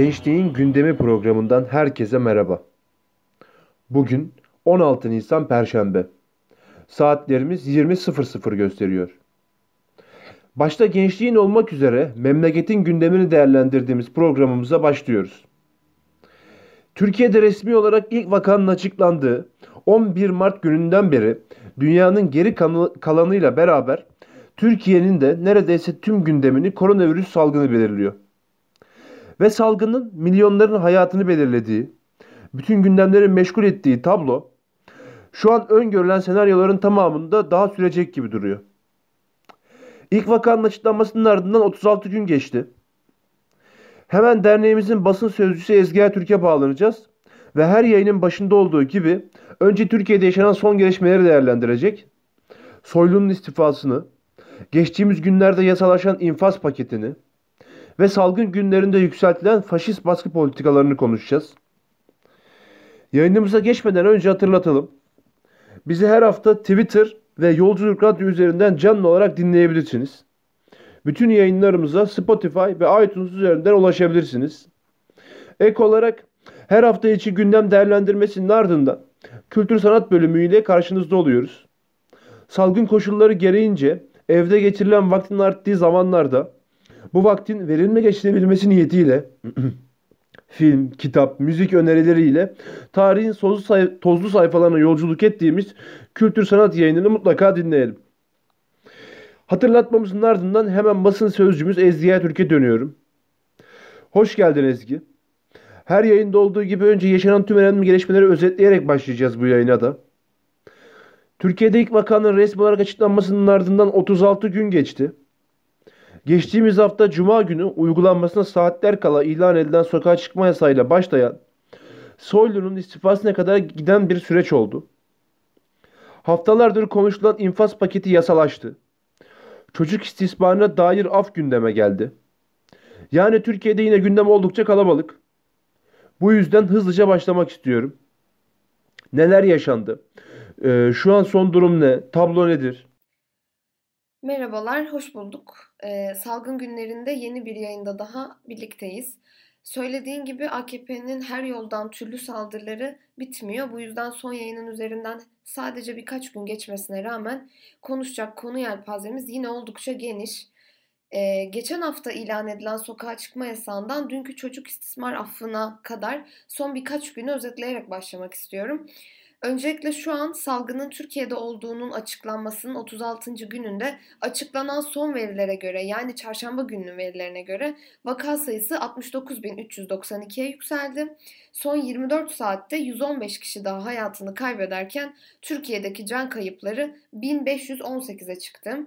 Gençliğin Gündemi programından herkese merhaba. Bugün 16 Nisan Perşembe. Saatlerimiz 20.00 gösteriyor. Başta gençliğin olmak üzere memleketin gündemini değerlendirdiğimiz programımıza başlıyoruz. Türkiye'de resmi olarak ilk vakanın açıklandığı 11 Mart gününden beri dünyanın geri kalanıyla beraber Türkiye'nin de neredeyse tüm gündemini koronavirüs salgını belirliyor. Ve salgının milyonların hayatını belirlediği, bütün gündemleri meşgul ettiği tablo şu an öngörülen senaryoların tamamında daha sürecek gibi duruyor. İlk vakanın açıklanmasının ardından 36 gün geçti. Hemen derneğimizin basın sözcüsü Ezgi Türkiye bağlanacağız ve her yayının başında olduğu gibi önce Türkiye'de yaşanan son gelişmeleri değerlendirecek. Soylu'nun istifasını, geçtiğimiz günlerde yasalaşan infaz paketini ve salgın günlerinde yükseltilen faşist baskı politikalarını konuşacağız. Yayınımıza geçmeden önce hatırlatalım. Bizi her hafta Twitter ve Yolculuk Radyo üzerinden canlı olarak dinleyebilirsiniz. Bütün yayınlarımıza Spotify ve iTunes üzerinden ulaşabilirsiniz. Ek olarak her hafta içi gündem değerlendirmesinin ardından kültür sanat bölümüyle karşınızda oluyoruz. Salgın koşulları gereğince evde geçirilen vaktin arttığı zamanlarda bu vaktin verimli geçirebilmesi niyetiyle film, kitap, müzik önerileriyle tarihin tozlu, say tozlu sayfalarına yolculuk ettiğimiz kültür sanat yayınını mutlaka dinleyelim. Hatırlatmamızın ardından hemen basın sözcümüz Ezgi'ye Türkiye dönüyorum. Hoş geldin Ezgi. Her yayında olduğu gibi önce yaşanan tüm önemli gelişmeleri özetleyerek başlayacağız bu yayına da. Türkiye'de ilk vakanın resmi olarak açıklanmasının ardından 36 gün geçti. Geçtiğimiz hafta Cuma günü uygulanmasına saatler kala ilan edilen sokağa çıkma yasayla başlayan Soylu'nun istifasına kadar giden bir süreç oldu. Haftalardır konuşulan infaz paketi yasalaştı. Çocuk istismarına dair af gündeme geldi. Yani Türkiye'de yine gündem oldukça kalabalık. Bu yüzden hızlıca başlamak istiyorum. Neler yaşandı? Ee, şu an son durum ne? Tablo nedir? Merhabalar, hoş bulduk. Ee, salgın günlerinde yeni bir yayında daha birlikteyiz. Söylediğin gibi AKP'nin her yoldan türlü saldırıları bitmiyor. Bu yüzden son yayının üzerinden sadece birkaç gün geçmesine rağmen konuşacak konu yelpazemiz yine oldukça geniş. Ee, geçen hafta ilan edilen sokağa çıkma yasağından dünkü çocuk istismar affına kadar son birkaç günü özetleyerek başlamak istiyorum. Öncelikle şu an salgının Türkiye'de olduğunun açıklanmasının 36. gününde açıklanan son verilere göre yani çarşamba gününün verilerine göre vaka sayısı 69.392'ye yükseldi. Son 24 saatte 115 kişi daha hayatını kaybederken Türkiye'deki can kayıpları 1518'e çıktı.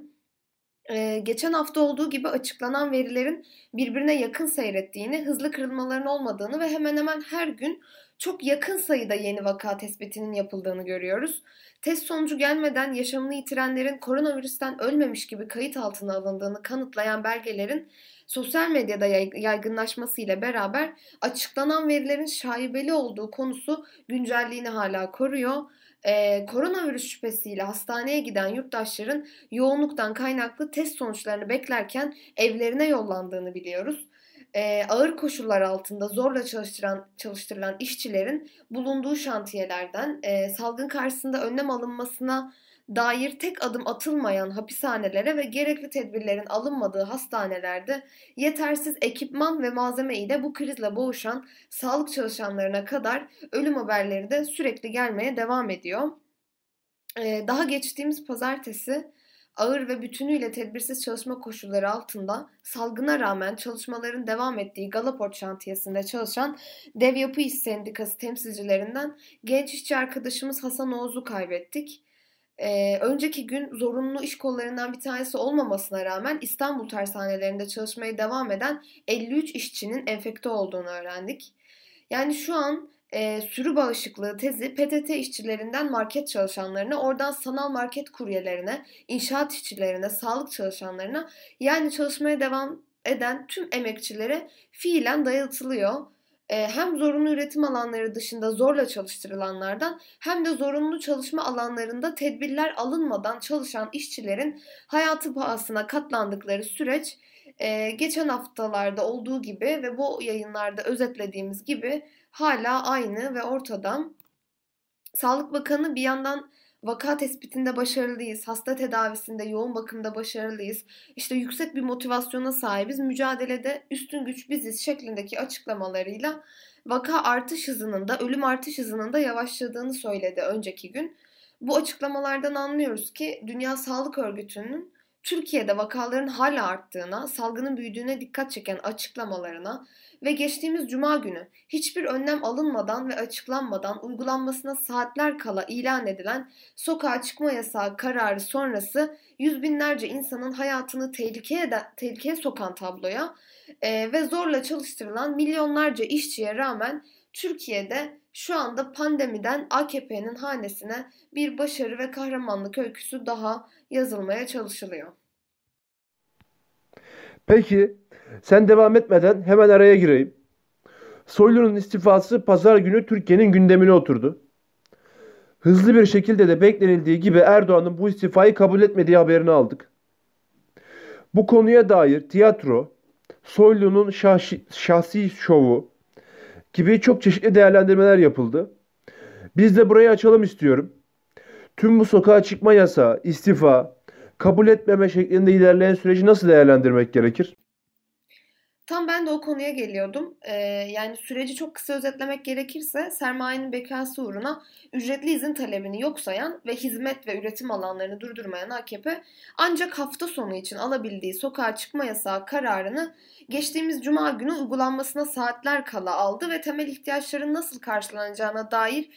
Ee, geçen hafta olduğu gibi açıklanan verilerin birbirine yakın seyrettiğini, hızlı kırılmaların olmadığını ve hemen hemen her gün çok yakın sayıda yeni vaka tespitinin yapıldığını görüyoruz. Test sonucu gelmeden yaşamını yitirenlerin koronavirüsten ölmemiş gibi kayıt altına alındığını kanıtlayan belgelerin sosyal medyada yaygınlaşması ile beraber açıklanan verilerin şaibeli olduğu konusu güncelliğini hala koruyor. Ee, koronavirüs şüphesiyle hastaneye giden yurttaşların yoğunluktan kaynaklı test sonuçlarını beklerken evlerine yollandığını biliyoruz e, ağır koşullar altında zorla çalıştıran çalıştırılan işçilerin bulunduğu şantiyelerden e, salgın karşısında önlem alınmasına dair tek adım atılmayan hapishanelere ve gerekli tedbirlerin alınmadığı hastanelerde yetersiz ekipman ve malzeme ile bu krizle boğuşan sağlık çalışanlarına kadar ölüm haberleri de sürekli gelmeye devam ediyor. Ee, daha geçtiğimiz pazartesi ağır ve bütünüyle tedbirsiz çalışma koşulları altında salgına rağmen çalışmaların devam ettiği Galaport şantiyesinde çalışan Dev Yapı İş Sendikası temsilcilerinden genç işçi arkadaşımız Hasan Oğuz'u kaybettik. Ee, önceki gün zorunlu iş kollarından bir tanesi olmamasına rağmen İstanbul tersanelerinde çalışmaya devam eden 53 işçinin enfekte olduğunu öğrendik. Yani şu an e, sürü bağışıklığı tezi PTT işçilerinden market çalışanlarına, oradan sanal market kuryelerine, inşaat işçilerine, sağlık çalışanlarına yani çalışmaya devam eden tüm emekçilere fiilen dayatılıyor. E, hem zorunlu üretim alanları dışında zorla çalıştırılanlardan hem de zorunlu çalışma alanlarında tedbirler alınmadan çalışan işçilerin hayatı pahasına katlandıkları süreç e, geçen haftalarda olduğu gibi ve bu yayınlarda özetlediğimiz gibi hala aynı ve ortada. Sağlık Bakanı bir yandan vaka tespitinde başarılıyız, hasta tedavisinde, yoğun bakımda başarılıyız, işte yüksek bir motivasyona sahibiz, mücadelede üstün güç biziz şeklindeki açıklamalarıyla vaka artış hızının da ölüm artış hızının da yavaşladığını söyledi önceki gün. Bu açıklamalardan anlıyoruz ki Dünya Sağlık Örgütü'nün Türkiye'de vakaların hala arttığına, salgının büyüdüğüne dikkat çeken açıklamalarına ve geçtiğimiz cuma günü hiçbir önlem alınmadan ve açıklanmadan uygulanmasına saatler kala ilan edilen sokağa çıkma yasağı kararı sonrası yüz binlerce insanın hayatını tehlikeye, de, tehlikeye sokan tabloya e, ve zorla çalıştırılan milyonlarca işçiye rağmen Türkiye'de şu anda pandemiden AKP'nin hanesine bir başarı ve kahramanlık öyküsü daha yazılmaya çalışılıyor. Peki sen devam etmeden hemen araya gireyim. Soylu'nun istifası pazar günü Türkiye'nin gündemine oturdu. Hızlı bir şekilde de beklenildiği gibi Erdoğan'ın bu istifayı kabul etmediği haberini aldık. Bu konuya dair tiyatro, Soylu'nun şahsi, şahsi şovu gibi çok çeşitli değerlendirmeler yapıldı. Biz de burayı açalım istiyorum. Tüm bu sokağa çıkma yasağı, istifa, kabul etmeme şeklinde ilerleyen süreci nasıl değerlendirmek gerekir? Tam ben de o konuya geliyordum. Ee, yani süreci çok kısa özetlemek gerekirse sermayenin bekası uğruna ücretli izin talebini yok sayan ve hizmet ve üretim alanlarını durdurmayan AKP ancak hafta sonu için alabildiği sokağa çıkma yasağı kararını geçtiğimiz cuma günü uygulanmasına saatler kala aldı ve temel ihtiyaçların nasıl karşılanacağına dair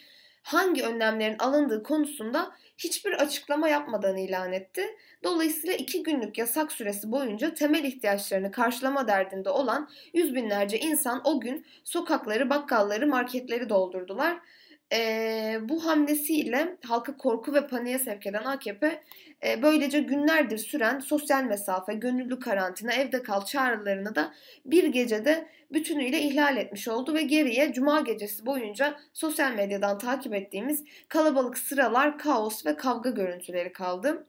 hangi önlemlerin alındığı konusunda hiçbir açıklama yapmadan ilan etti. Dolayısıyla iki günlük yasak süresi boyunca temel ihtiyaçlarını karşılama derdinde olan yüz binlerce insan o gün sokakları, bakkalları, marketleri doldurdular. E, bu hamlesiyle halkı korku ve paniğe sevk eden AKP e, böylece günlerdir süren sosyal mesafe, gönüllü karantina, evde kal çağrılarını da bir gecede bütünüyle ihlal etmiş oldu ve geriye cuma gecesi boyunca sosyal medyadan takip ettiğimiz kalabalık sıralar, kaos ve kavga görüntüleri kaldı.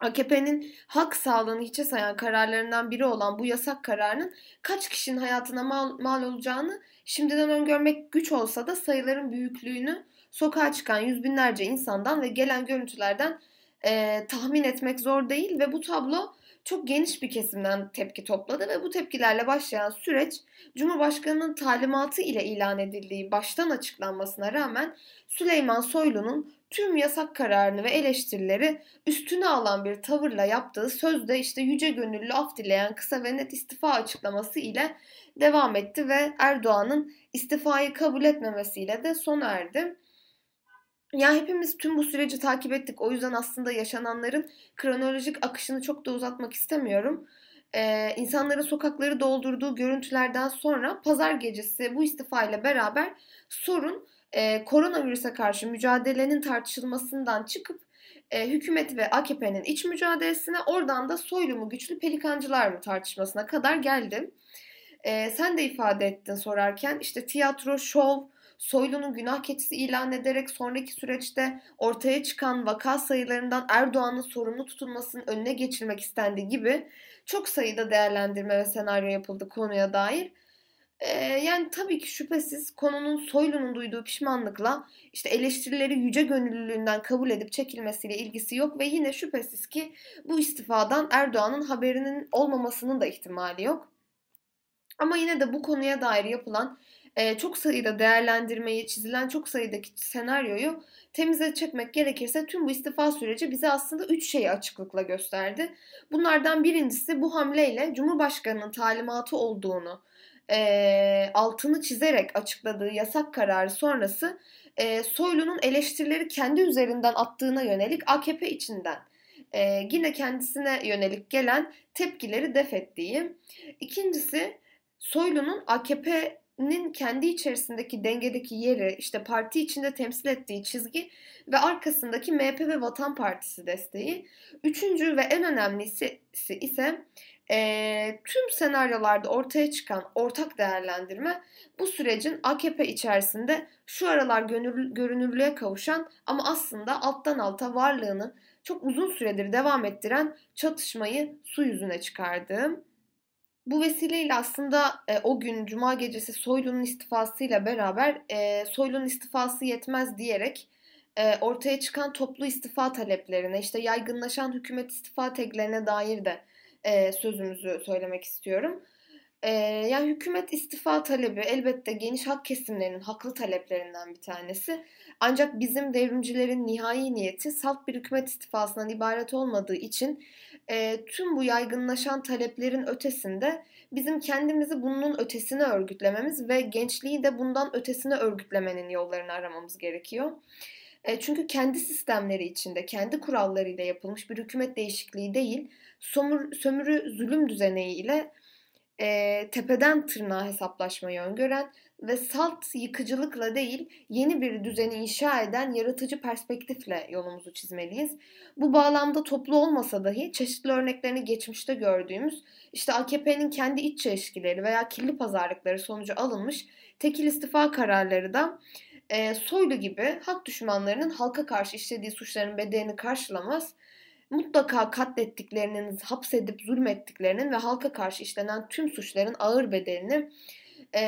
AKP'nin halk sağlığını hiçe sayan kararlarından biri olan bu yasak kararının kaç kişinin hayatına mal, mal olacağını şimdiden öngörmek güç olsa da sayıların büyüklüğünü sokağa çıkan yüz binlerce insandan ve gelen görüntülerden e, tahmin etmek zor değil ve bu tablo çok geniş bir kesimden tepki topladı ve bu tepkilerle başlayan süreç Cumhurbaşkanı'nın talimatı ile ilan edildiği baştan açıklanmasına rağmen Süleyman Soylu'nun tüm yasak kararını ve eleştirileri üstüne alan bir tavırla yaptığı sözde işte yüce gönüllü af dileyen kısa ve net istifa açıklaması ile devam etti ve Erdoğan'ın istifayı kabul etmemesiyle de sona erdi. Ya hepimiz tüm bu süreci takip ettik. O yüzden aslında yaşananların kronolojik akışını çok da uzatmak istemiyorum. Ee, insanların sokakları doldurduğu görüntülerden sonra pazar gecesi bu istifa ile beraber sorun e, koronavirüse karşı mücadelenin tartışılmasından çıkıp e, hükümet ve AKP'nin iç mücadelesine oradan da soylu mu güçlü pelikancılar mı tartışmasına kadar geldi. E, sen de ifade ettin sorarken işte tiyatro, şov, Soylu'nun günah keçisi ilan ederek sonraki süreçte ortaya çıkan vaka sayılarından Erdoğan'ın sorumlu tutulmasının önüne geçirmek istendiği gibi çok sayıda değerlendirme ve senaryo yapıldı konuya dair. Ee, yani tabii ki şüphesiz konunun Soylu'nun duyduğu pişmanlıkla işte eleştirileri yüce gönüllülüğünden kabul edip çekilmesiyle ilgisi yok ve yine şüphesiz ki bu istifadan Erdoğan'ın haberinin olmamasının da ihtimali yok. Ama yine de bu konuya dair yapılan e, çok sayıda değerlendirmeyi, çizilen çok sayıdaki senaryoyu temize çekmek gerekirse tüm bu istifa süreci bize aslında üç şeyi açıklıkla gösterdi. Bunlardan birincisi bu hamleyle Cumhurbaşkanı'nın talimatı olduğunu e, altını çizerek açıkladığı yasak kararı sonrası e, Soylu'nun eleştirileri kendi üzerinden attığına yönelik AKP içinden e, yine kendisine yönelik gelen tepkileri def ettiği. İkincisi Soylu'nun AKP nin kendi içerisindeki dengedeki yeri, işte parti içinde temsil ettiği çizgi ve arkasındaki MHP ve Vatan Partisi desteği. Üçüncü ve en önemlisi ise e, tüm senaryolarda ortaya çıkan ortak değerlendirme bu sürecin AKP içerisinde şu aralar gönül, görünürlüğe kavuşan ama aslında alttan alta varlığını çok uzun süredir devam ettiren çatışmayı su yüzüne çıkardı. Bu vesileyle aslında e, o gün Cuma gecesi Soylu'nun istifasıyla beraber e, Soylu'nun istifası yetmez diyerek e, ortaya çıkan toplu istifa taleplerine, işte yaygınlaşan hükümet istifa teklerine dair de e, sözümüzü söylemek istiyorum. E, yani hükümet istifa talebi elbette geniş hak kesimlerinin haklı taleplerinden bir tanesi. Ancak bizim devrimcilerin nihai niyeti salt bir hükümet istifasından ibaret olmadığı için e, tüm bu yaygınlaşan taleplerin ötesinde bizim kendimizi bunun ötesine örgütlememiz ve gençliği de bundan ötesine örgütlemenin yollarını aramamız gerekiyor. E, çünkü kendi sistemleri içinde, kendi kurallarıyla yapılmış bir hükümet değişikliği değil, sömür, sömürü zulüm düzeneğiyle e, tepeden tırnağa hesaplaşmayı öngören ve salt yıkıcılıkla değil yeni bir düzeni inşa eden yaratıcı perspektifle yolumuzu çizmeliyiz. Bu bağlamda toplu olmasa dahi çeşitli örneklerini geçmişte gördüğümüz işte AKP'nin kendi iç çelişkileri veya kirli pazarlıkları sonucu alınmış tekil istifa kararları da e, Soylu gibi hak düşmanlarının halka karşı işlediği suçların bedelini karşılamaz, mutlaka katlettiklerinin, hapsedip zulmettiklerinin ve halka karşı işlenen tüm suçların ağır bedelini e,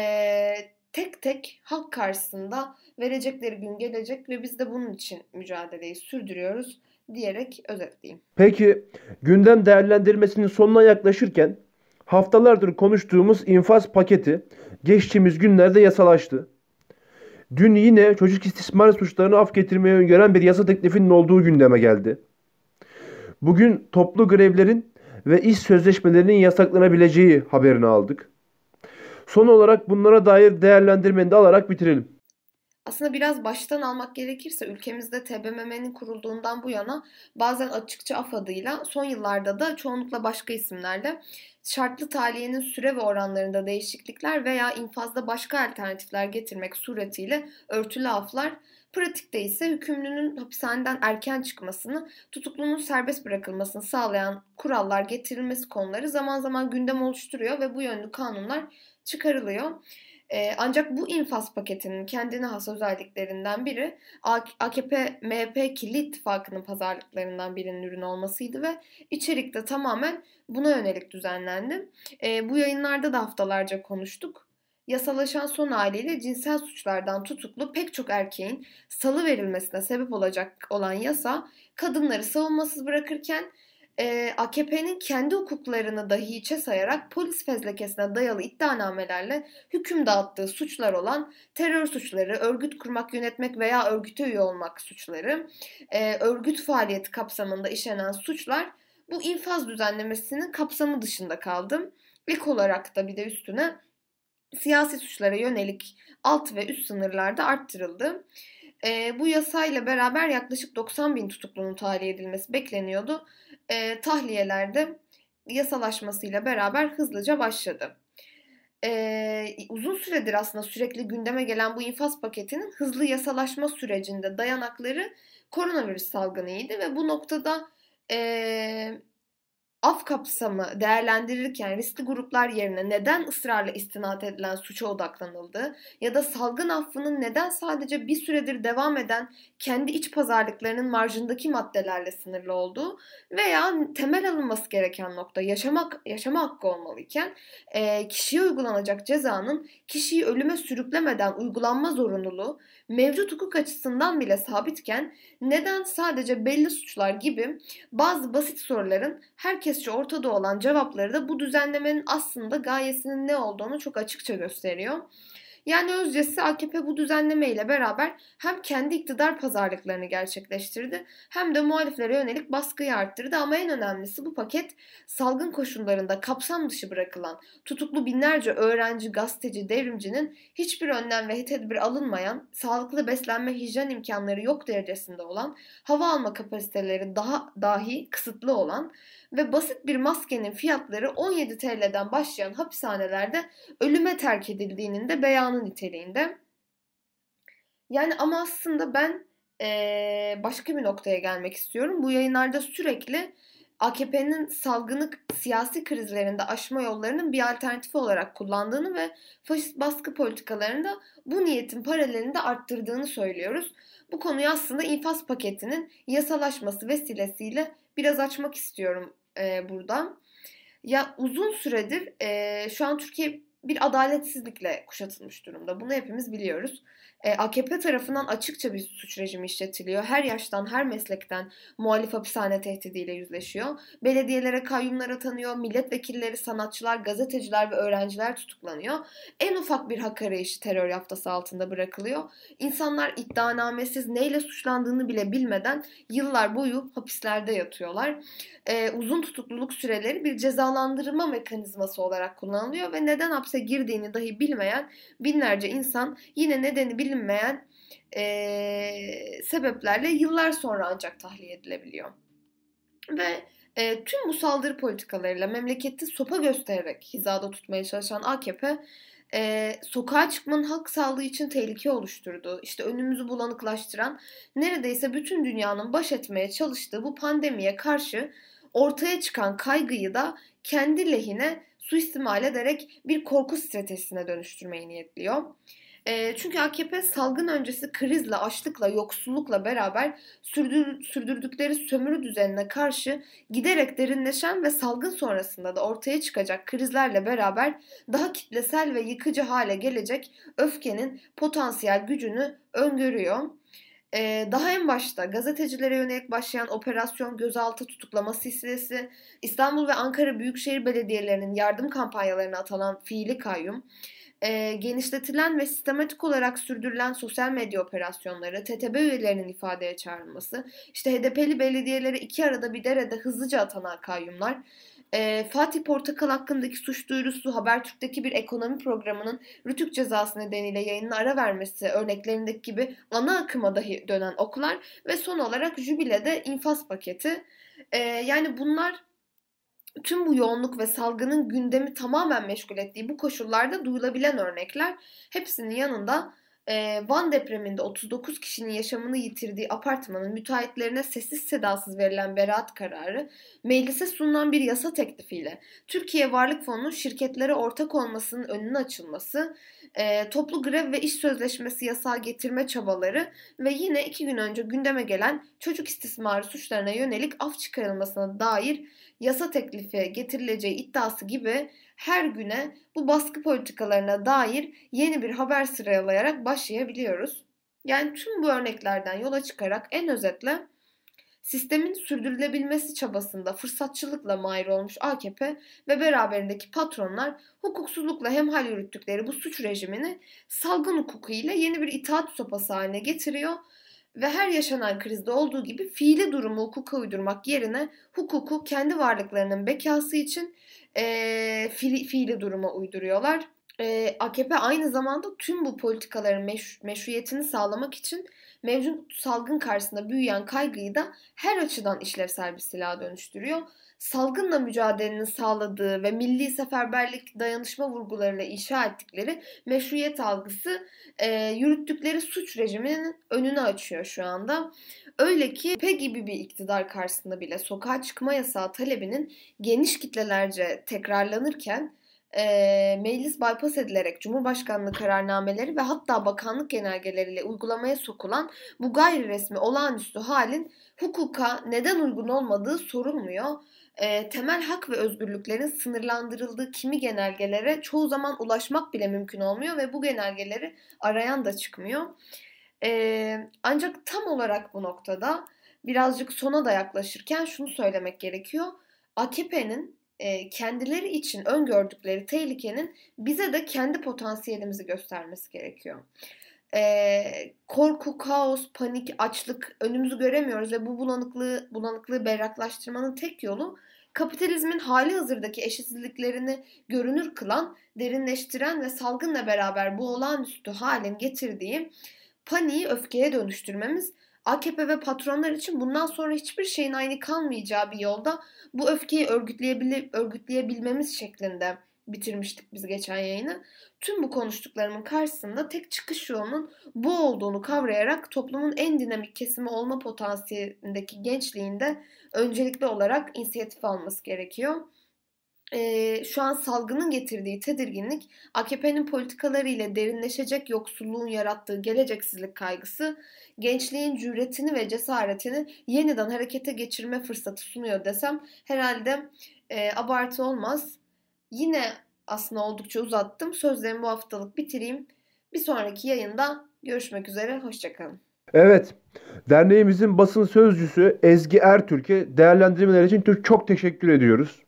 tek tek halk karşısında verecekleri gün gelecek ve biz de bunun için mücadeleyi sürdürüyoruz diyerek özetleyeyim. Peki gündem değerlendirmesinin sonuna yaklaşırken haftalardır konuştuğumuz infaz paketi geçtiğimiz günlerde yasalaştı. Dün yine çocuk istismar suçlarını af getirmeye öngören bir yasa teklifinin olduğu gündeme geldi. Bugün toplu grevlerin ve iş sözleşmelerinin yasaklanabileceği haberini aldık. Son olarak bunlara dair değerlendirmeni de alarak bitirelim. Aslında biraz baştan almak gerekirse ülkemizde TBMM'nin kurulduğundan bu yana bazen açıkça af adıyla son yıllarda da çoğunlukla başka isimlerle şartlı taliyenin süre ve oranlarında değişiklikler veya infazda başka alternatifler getirmek suretiyle örtülü aflar Pratikte ise hükümlünün hapishaneden erken çıkmasını, tutuklunun serbest bırakılmasını sağlayan kurallar getirilmesi konuları zaman zaman gündem oluşturuyor ve bu yönlü kanunlar çıkarılıyor. Ee, ancak bu infaz paketinin kendine has özelliklerinden biri AKP-MHP kirli ittifakının pazarlıklarından birinin ürünü olmasıydı ve içerikte tamamen buna yönelik düzenlendi. Ee, bu yayınlarda da haftalarca konuştuk. Yasalaşan son haliyle cinsel suçlardan tutuklu pek çok erkeğin salı verilmesine sebep olacak olan yasa kadınları savunmasız bırakırken e, AKP'nin kendi hukuklarını dahi hiçe sayarak polis fezlekesine dayalı iddianamelerle hüküm dağıttığı suçlar olan terör suçları, örgüt kurmak, yönetmek veya örgüte üye olmak suçları, e, örgüt faaliyeti kapsamında işlenen suçlar bu infaz düzenlemesinin kapsamı dışında kaldı. İlk olarak da bir de üstüne siyasi suçlara yönelik alt ve üst sınırlarda arttırıldı. E, bu yasayla beraber yaklaşık 90 bin tutuklunun tahliye edilmesi bekleniyordu e, tahliyelerde yasalaşmasıyla beraber hızlıca başladı. E, uzun süredir aslında sürekli gündeme gelen bu infaz paketinin hızlı yasalaşma sürecinde dayanakları koronavirüs salgınıydı ve bu noktada e, af kapsamı değerlendirirken riskli gruplar yerine neden ısrarla istinat edilen suça odaklanıldı? Ya da salgın affının neden sadece bir süredir devam eden kendi iç pazarlıklarının marjındaki maddelerle sınırlı olduğu veya temel alınması gereken nokta yaşamak yaşama hakkı olmalıyken e, kişiye uygulanacak cezanın kişiyi ölüme sürüklemeden uygulanma zorunluluğu mevcut hukuk açısından bile sabitken neden sadece belli suçlar gibi bazı basit soruların herkesçe ortada olan cevapları da bu düzenlemenin aslında gayesinin ne olduğunu çok açıkça gösteriyor. Yani özcesi AKP bu düzenleme ile beraber hem kendi iktidar pazarlıklarını gerçekleştirdi hem de muhaliflere yönelik baskıyı arttırdı. Ama en önemlisi bu paket salgın koşullarında kapsam dışı bırakılan tutuklu binlerce öğrenci, gazeteci, devrimcinin hiçbir önlem ve tedbir alınmayan, sağlıklı beslenme, hijyen imkanları yok derecesinde olan, hava alma kapasiteleri daha dahi kısıtlı olan ve basit bir maskenin fiyatları 17 TL'den başlayan hapishanelerde ölüme terk edildiğinin de beyanı niteliğinde. Yani ama aslında ben ee, başka bir noktaya gelmek istiyorum. Bu yayınlarda sürekli AKP'nin salgını siyasi krizlerinde aşma yollarının bir alternatifi olarak kullandığını ve faşist baskı politikalarında bu niyetin paralelini de arttırdığını söylüyoruz. Bu konuyu aslında infaz paketinin yasalaşması vesilesiyle biraz açmak istiyorum e, burada. Ya uzun süredir e, şu an Türkiye bir adaletsizlikle kuşatılmış durumda. Bunu hepimiz biliyoruz. E, AKP tarafından açıkça bir suç rejimi işletiliyor. Her yaştan, her meslekten muhalif hapishane tehdidiyle yüzleşiyor. Belediyelere kayyumlar atanıyor, milletvekilleri, sanatçılar, gazeteciler ve öğrenciler tutuklanıyor. En ufak bir hak arayışı terör yaftası altında bırakılıyor. İnsanlar iddianamesiz neyle suçlandığını bile bilmeden yıllar boyu hapislerde yatıyorlar. E, uzun tutukluluk süreleri bir cezalandırma mekanizması olarak kullanılıyor ve neden hapse girdiğini dahi bilmeyen binlerce insan yine nedeni bilinmeyen e, sebeplerle yıllar sonra ancak tahliye edilebiliyor. Ve e, tüm bu saldırı politikalarıyla memleketi sopa göstererek hizada tutmaya çalışan AKP e, sokağa çıkmanın halk sağlığı için tehlike oluşturduğu, işte önümüzü bulanıklaştıran, neredeyse bütün dünyanın baş etmeye çalıştığı bu pandemiye karşı ortaya çıkan kaygıyı da kendi lehine suistimal ederek bir korku stratejisine dönüştürmeyi niyetliyor. E, çünkü AKP salgın öncesi krizle, açlıkla, yoksullukla beraber sürdür, sürdürdükleri sömürü düzenine karşı giderek derinleşen ve salgın sonrasında da ortaya çıkacak krizlerle beraber daha kitlesel ve yıkıcı hale gelecek öfkenin potansiyel gücünü öngörüyor. Daha en başta gazetecilere yönelik başlayan operasyon gözaltı tutuklama silsilesi, İstanbul ve Ankara Büyükşehir Belediyelerinin yardım kampanyalarına atılan fiili kayyum, e, genişletilen ve sistematik olarak sürdürülen sosyal medya operasyonları, TTB üyelerinin ifadeye çağrılması, işte HDP'li belediyelere iki arada bir derede hızlıca atanan kayyumlar, e, Fatih Portakal hakkındaki suç duyurusu Habertürk'teki bir ekonomi programının rütük cezası nedeniyle yayınına ara vermesi örneklerindeki gibi ana akıma dahi dönen oklar ve son olarak Jübile'de infaz paketi. E, yani bunlar tüm bu yoğunluk ve salgının gündemi tamamen meşgul ettiği bu koşullarda duyulabilen örnekler hepsinin yanında e, Van depreminde 39 kişinin yaşamını yitirdiği apartmanın müteahhitlerine sessiz sedasız verilen beraat kararı, meclise sunulan bir yasa teklifiyle Türkiye Varlık Fonu'nun şirketlere ortak olmasının önünün açılması, e, toplu grev ve iş sözleşmesi yasağı getirme çabaları ve yine iki gün önce gündeme gelen çocuk istismarı suçlarına yönelik af çıkarılmasına dair yasa teklifi getirileceği iddiası gibi her güne bu baskı politikalarına dair yeni bir haber sıralayarak başlayabiliyoruz. Yani tüm bu örneklerden yola çıkarak en özetle sistemin sürdürülebilmesi çabasında fırsatçılıkla mahir olmuş AKP ve beraberindeki patronlar hukuksuzlukla hemhal yürüttükleri bu suç rejimini salgın hukuku ile yeni bir itaat sopası haline getiriyor ve her yaşanan krizde olduğu gibi fiili durumu hukuka uydurmak yerine hukuku kendi varlıklarının bekası için e, fiili, fiili duruma uyduruyorlar. E, AKP aynı zamanda tüm bu politikaların meş, meşruiyetini sağlamak için mevcut salgın karşısında büyüyen kaygıyı da her açıdan işlevsel bir silaha dönüştürüyor. Salgınla mücadelenin sağladığı ve milli seferberlik dayanışma vurgularıyla inşa ettikleri meşruiyet algısı e, yürüttükleri suç rejiminin önünü açıyor şu anda. Öyle ki PE gibi bir iktidar karşısında bile sokağa çıkma yasağı talebinin geniş kitlelerce tekrarlanırken e, meclis bypass edilerek Cumhurbaşkanlığı kararnameleri ve hatta bakanlık genelgeleriyle uygulamaya sokulan bu gayri resmi olağanüstü halin hukuka neden uygun olmadığı sorulmuyor. E, temel hak ve özgürlüklerin sınırlandırıldığı kimi genelgelere çoğu zaman ulaşmak bile mümkün olmuyor ve bu genelgeleri arayan da çıkmıyor. E, ancak tam olarak bu noktada birazcık sona da yaklaşırken şunu söylemek gerekiyor. AKP'nin e, kendileri için öngördükleri tehlikenin bize de kendi potansiyelimizi göstermesi gerekiyor. E, korku, kaos, panik, açlık önümüzü göremiyoruz ve bu bulanıklığı bulanıklığı berraklaştırmanın tek yolu kapitalizmin hali hazırdaki eşitsizliklerini görünür kılan, derinleştiren ve salgınla beraber bu olağanüstü halin getirdiği paniği öfkeye dönüştürmemiz AKP ve patronlar için bundan sonra hiçbir şeyin aynı kalmayacağı bir yolda bu öfkeyi örgütleyebil örgütleyebilmemiz şeklinde bitirmiştik biz geçen yayını. Tüm bu konuştuklarımın karşısında tek çıkış yolunun bu olduğunu kavrayarak toplumun en dinamik kesimi olma potansiyelindeki gençliğinde öncelikli olarak inisiyatif alması gerekiyor e, şu an salgının getirdiği tedirginlik, AKP'nin politikaları ile derinleşecek yoksulluğun yarattığı geleceksizlik kaygısı, gençliğin cüretini ve cesaretini yeniden harekete geçirme fırsatı sunuyor desem herhalde e, abartı olmaz. Yine aslında oldukça uzattım. Sözlerimi bu haftalık bitireyim. Bir sonraki yayında görüşmek üzere. Hoşçakalın. Evet, derneğimizin basın sözcüsü Ezgi Ertürk'e değerlendirmeler için çok teşekkür ediyoruz.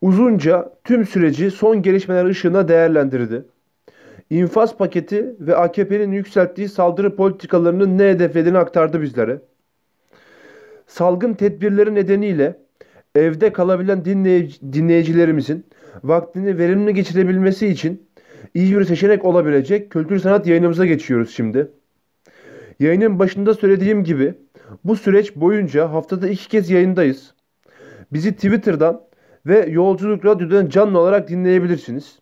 Uzunca tüm süreci son gelişmeler ışığında değerlendirdi. İnfaz paketi ve AKP'nin yükselttiği saldırı politikalarının ne hedeflediğini aktardı bizlere. Salgın tedbirleri nedeniyle evde kalabilen dinleyici, dinleyicilerimizin vaktini verimli geçirebilmesi için iyi bir seçenek olabilecek kültür sanat yayınımıza geçiyoruz şimdi. Yayının başında söylediğim gibi bu süreç boyunca haftada iki kez yayındayız. Bizi Twitter'dan ve Yolculuk Radyo'dan canlı olarak dinleyebilirsiniz.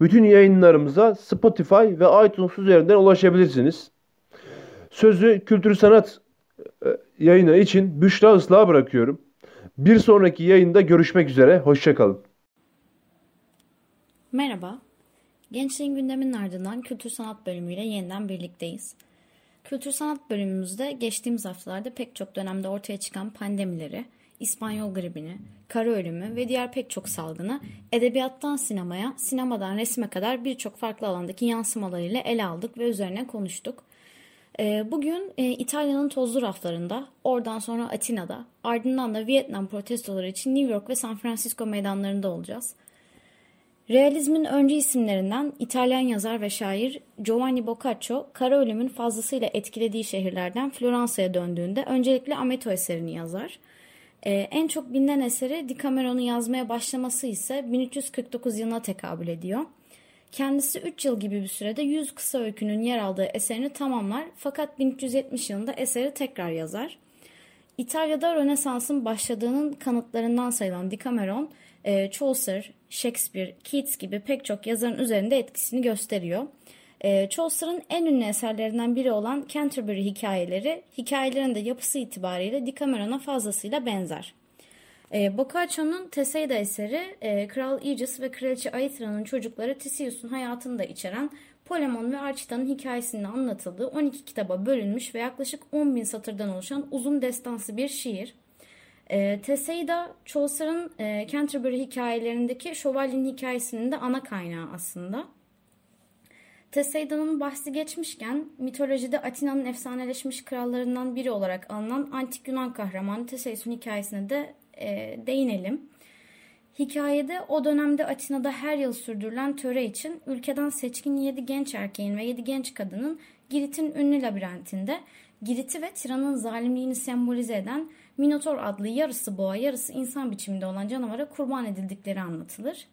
Bütün yayınlarımıza Spotify ve iTunes üzerinden ulaşabilirsiniz. Sözü kültür sanat e, yayını için Büşra Islah'a bırakıyorum. Bir sonraki yayında görüşmek üzere. Hoşçakalın. Merhaba. Gençliğin gündeminin ardından kültür sanat bölümüyle yeniden birlikteyiz. Kültür sanat bölümümüzde geçtiğimiz haftalarda pek çok dönemde ortaya çıkan pandemileri, İspanyol gribini, kara ölümü ve diğer pek çok salgını edebiyattan sinemaya, sinemadan resme kadar birçok farklı alandaki yansımalarıyla ele aldık ve üzerine konuştuk. Ee, bugün e, İtalya'nın tozlu raflarında, oradan sonra Atina'da, ardından da Vietnam protestoları için New York ve San Francisco meydanlarında olacağız. Realizmin öncü isimlerinden İtalyan yazar ve şair Giovanni Boccaccio, kara ölümün fazlasıyla etkilediği şehirlerden Floransa'ya döndüğünde öncelikle Ameto eserini yazar. Ee, en çok bilinen eseri Decameron'u yazmaya başlaması ise 1349 yılına tekabül ediyor. Kendisi 3 yıl gibi bir sürede 100 kısa öykünün yer aldığı eserini tamamlar fakat 1370 yılında eseri tekrar yazar. İtalya'da Rönesans'ın başladığının kanıtlarından sayılan Decameron, e, Chaucer, Shakespeare, Keats gibi pek çok yazarın üzerinde etkisini gösteriyor. E, Chaucer'ın en ünlü eserlerinden biri olan Canterbury hikayeleri, hikayelerin de yapısı itibariyle Decameron'a fazlasıyla benzer. E, Boccaccio'nun Teseida eseri, e, Kral Aegis ve Kraliçe Aethra'nın çocukları Theseus'un hayatını da içeren Polemon ve Archita'nın hikayesinin anlatıldığı 12 kitaba bölünmüş ve yaklaşık 10 bin satırdan oluşan uzun destansı bir şiir. E, Teseida, Chaucer'ın e, Canterbury hikayelerindeki şövalyenin hikayesinin de ana kaynağı aslında. Teseida'nın bahsi geçmişken mitolojide Atina'nın efsaneleşmiş krallarından biri olarak alınan antik Yunan kahramanı Teseus'un hikayesine de e, değinelim. Hikayede o dönemde Atina'da her yıl sürdürülen töre için ülkeden seçkin 7 genç erkeğin ve 7 genç kadının Girit'in ünlü labirentinde Girit'i ve tiranın zalimliğini sembolize eden Minotor adlı yarısı boğa yarısı insan biçiminde olan canavara kurban edildikleri anlatılır.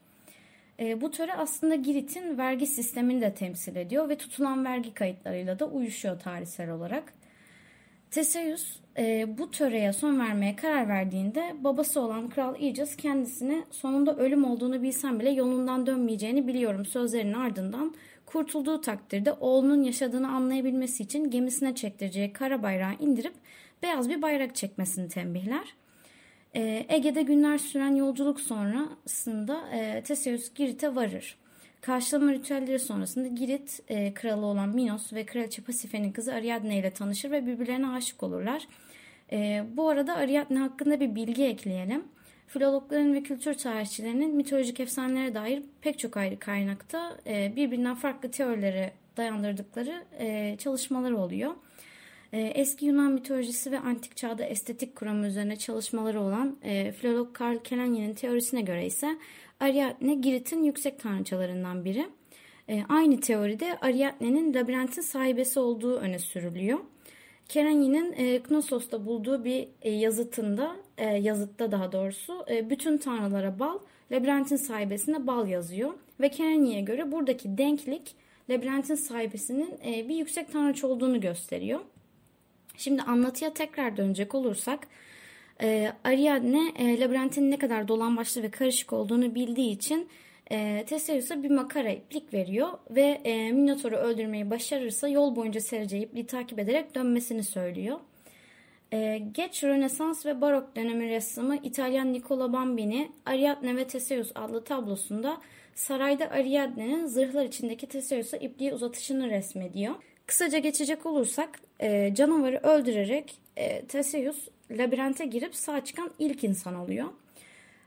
E, bu töre aslında Girit'in vergi sistemini de temsil ediyor ve tutulan vergi kayıtlarıyla da uyuşuyor tarihsel olarak. Teseus e, bu töreye son vermeye karar verdiğinde babası olan Kral Aegis kendisine sonunda ölüm olduğunu bilsem bile yolundan dönmeyeceğini biliyorum sözlerinin ardından kurtulduğu takdirde oğlunun yaşadığını anlayabilmesi için gemisine çektireceği kara bayrağı indirip beyaz bir bayrak çekmesini tembihler. E, Ege'de günler süren yolculuk sonrasında e, Teseus Girit'e varır. Karşılama ritüelleri sonrasında Girit e, kralı olan Minos ve kraliçe Pasife'nin kızı Ariadne ile tanışır ve birbirlerine aşık olurlar. E, bu arada Ariadne hakkında bir bilgi ekleyelim. Filologların ve kültür tarihçilerinin mitolojik efsanelere dair pek çok ayrı kaynakta e, birbirinden farklı teorilere dayandırdıkları e, çalışmaları oluyor. E, eski Yunan mitolojisi ve antik çağda estetik kuramı üzerine çalışmaları olan e, filolog Karl Kelenyi'nin teorisine göre ise Ariadne Girit'in yüksek tanrıçalarından biri. E, aynı teoride Ariadne'nin labirentin sahibesi olduğu öne sürülüyor. Kerenyi'nin e, Knosos'ta bulduğu bir e, yazıtında, e, yazıtta daha doğrusu e, bütün tanrılara bal, labirentin sahibesine bal yazıyor. Ve Kerenyi'ye göre buradaki denklik labirentin sahibesinin e, bir yüksek tanrıç olduğunu gösteriyor. Şimdi anlatıya tekrar dönecek olursak E, Ariadne e, labirentin ne kadar dolambaçlı ve karışık olduğunu bildiği için e, Theseus'a bir makara iplik veriyor ve e, Minotaur'u öldürmeyi başarırsa yol boyunca sereceği ipliği takip ederek dönmesini söylüyor. E, geç Rönesans ve Barok dönemi ressamı İtalyan Nicola Bambini Ariadne ve Theseus adlı tablosunda sarayda Ariadne'nin zırhlar içindeki Theseus'a ipliği uzatışını resmediyor. Kısaca geçecek olursak e, canavarı öldürerek e, Theseus labirente girip sağ çıkan ilk insan oluyor.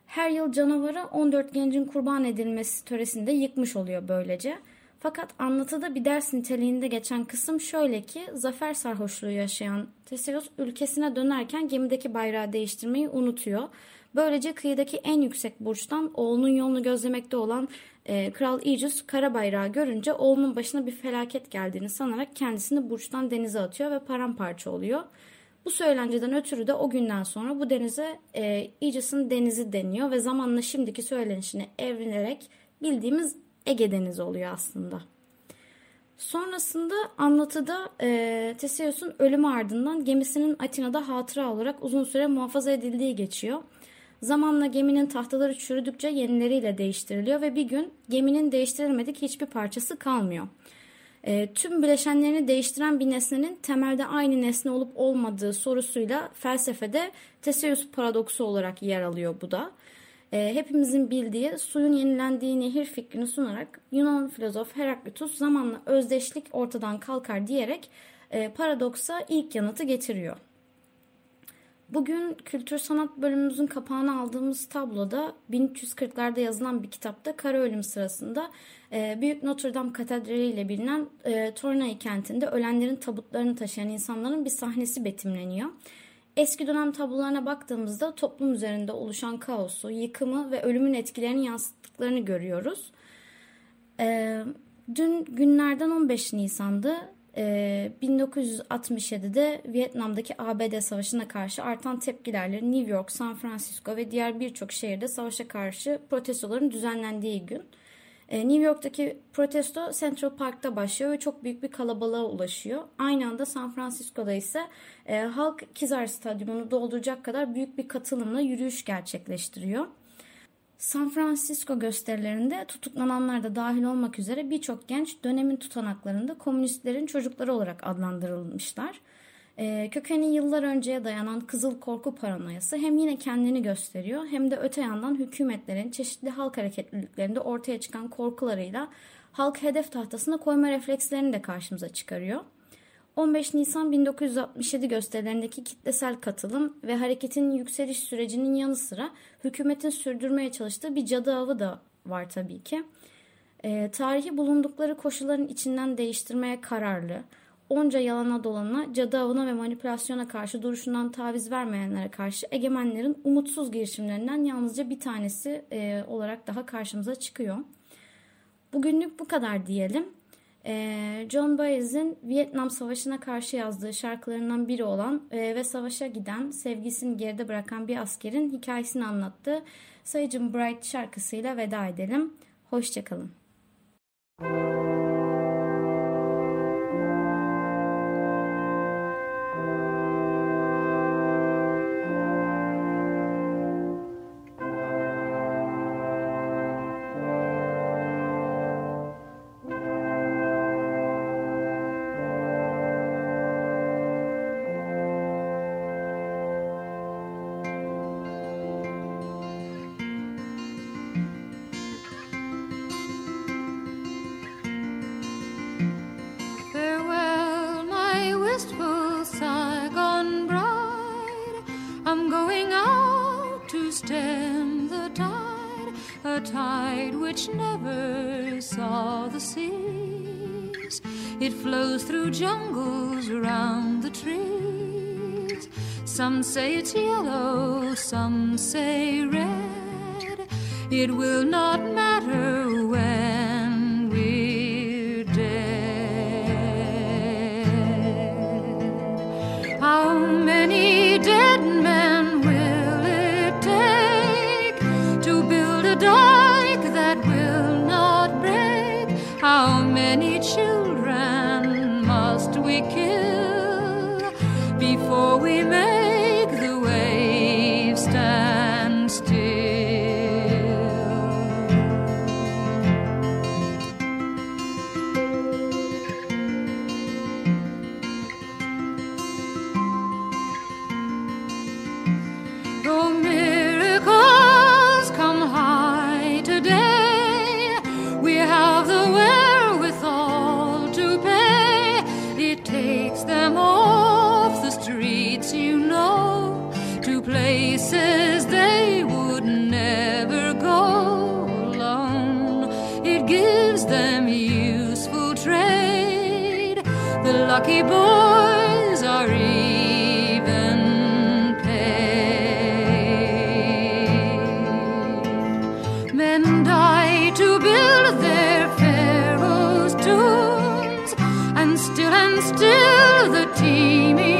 Her yıl canavarı 14 gencin kurban edilmesi töresinde yıkmış oluyor böylece. Fakat anlatıda bir ders niteliğinde geçen kısım şöyle ki zafer sarhoşluğu yaşayan Theseus ülkesine dönerken gemideki bayrağı değiştirmeyi unutuyor. Böylece kıyıdaki en yüksek burçtan oğlunun yolunu gözlemekte olan e, Kral Aegis kara bayrağı görünce oğlunun başına bir felaket geldiğini sanarak kendisini burçtan denize atıyor ve paramparça oluyor. Bu söylenceden ötürü de o günden sonra bu denize e, Aegis'in denizi deniyor ve zamanla şimdiki söylenişini evrilerek bildiğimiz Ege Denizi oluyor aslında. Sonrasında anlatıda e, Theseus'un ölümü ardından gemisinin Atina'da hatıra olarak uzun süre muhafaza edildiği geçiyor. Zamanla geminin tahtaları çürüdükçe yenileriyle değiştiriliyor ve bir gün geminin değiştirilmedik hiçbir parçası kalmıyor. E, tüm bileşenlerini değiştiren bir nesnenin temelde aynı nesne olup olmadığı sorusuyla felsefede Theseus paradoksu olarak yer alıyor bu da. E, hepimizin bildiği suyun yenilendiği nehir fikrini sunarak Yunan filozof Heraklitus zamanla özdeşlik ortadan kalkar diyerek e, paradoksa ilk yanıtı getiriyor. Bugün kültür sanat bölümümüzün kapağını aldığımız tabloda 1340'larda yazılan bir kitapta kara ölüm sırasında e, Büyük Notre Dame Katedrali ile bilinen e, Tournai kentinde ölenlerin tabutlarını taşıyan insanların bir sahnesi betimleniyor. Eski dönem tablolarına baktığımızda toplum üzerinde oluşan kaosu, yıkımı ve ölümün etkilerini yansıttıklarını görüyoruz. E, dün günlerden 15 Nisan'dı. 1967'de Vietnam'daki ABD Savaşı'na karşı artan tepkilerle New York, San Francisco ve diğer birçok şehirde savaşa karşı protestoların düzenlendiği gün. New York'taki protesto Central Park'ta başlıyor ve çok büyük bir kalabalığa ulaşıyor. Aynı anda San Francisco'da ise e, halk Kizar Stadyumunu dolduracak kadar büyük bir katılımla yürüyüş gerçekleştiriyor. San Francisco gösterilerinde tutuklananlar da dahil olmak üzere birçok genç dönemin tutanaklarında komünistlerin çocukları olarak adlandırılmışlar. E, kökeni yıllar önceye dayanan kızıl korku paranoyası hem yine kendini gösteriyor hem de öte yandan hükümetlerin çeşitli halk hareketliliklerinde ortaya çıkan korkularıyla halk hedef tahtasına koyma reflekslerini de karşımıza çıkarıyor. 15 Nisan 1967 gösterilerindeki kitlesel katılım ve hareketin yükseliş sürecinin yanı sıra hükümetin sürdürmeye çalıştığı bir cadı avı da var tabii ki. E, tarihi bulundukları koşulların içinden değiştirmeye kararlı, onca yalana dolana, cadı avına ve manipülasyona karşı duruşundan taviz vermeyenlere karşı egemenlerin umutsuz girişimlerinden yalnızca bir tanesi e, olarak daha karşımıza çıkıyor. Bugünlük bu kadar diyelim. Ee, John Baez'in Vietnam Savaşı'na karşı yazdığı şarkılarından biri olan e, ve savaşa giden, sevgisini geride bırakan bir askerin hikayesini anlattığı Sayıcım Bright şarkısıyla veda edelim. Hoşçakalın. Müzik It flows through jungles around the trees. Some say it's yellow, some say red. It will not matter take. And still and still the teeming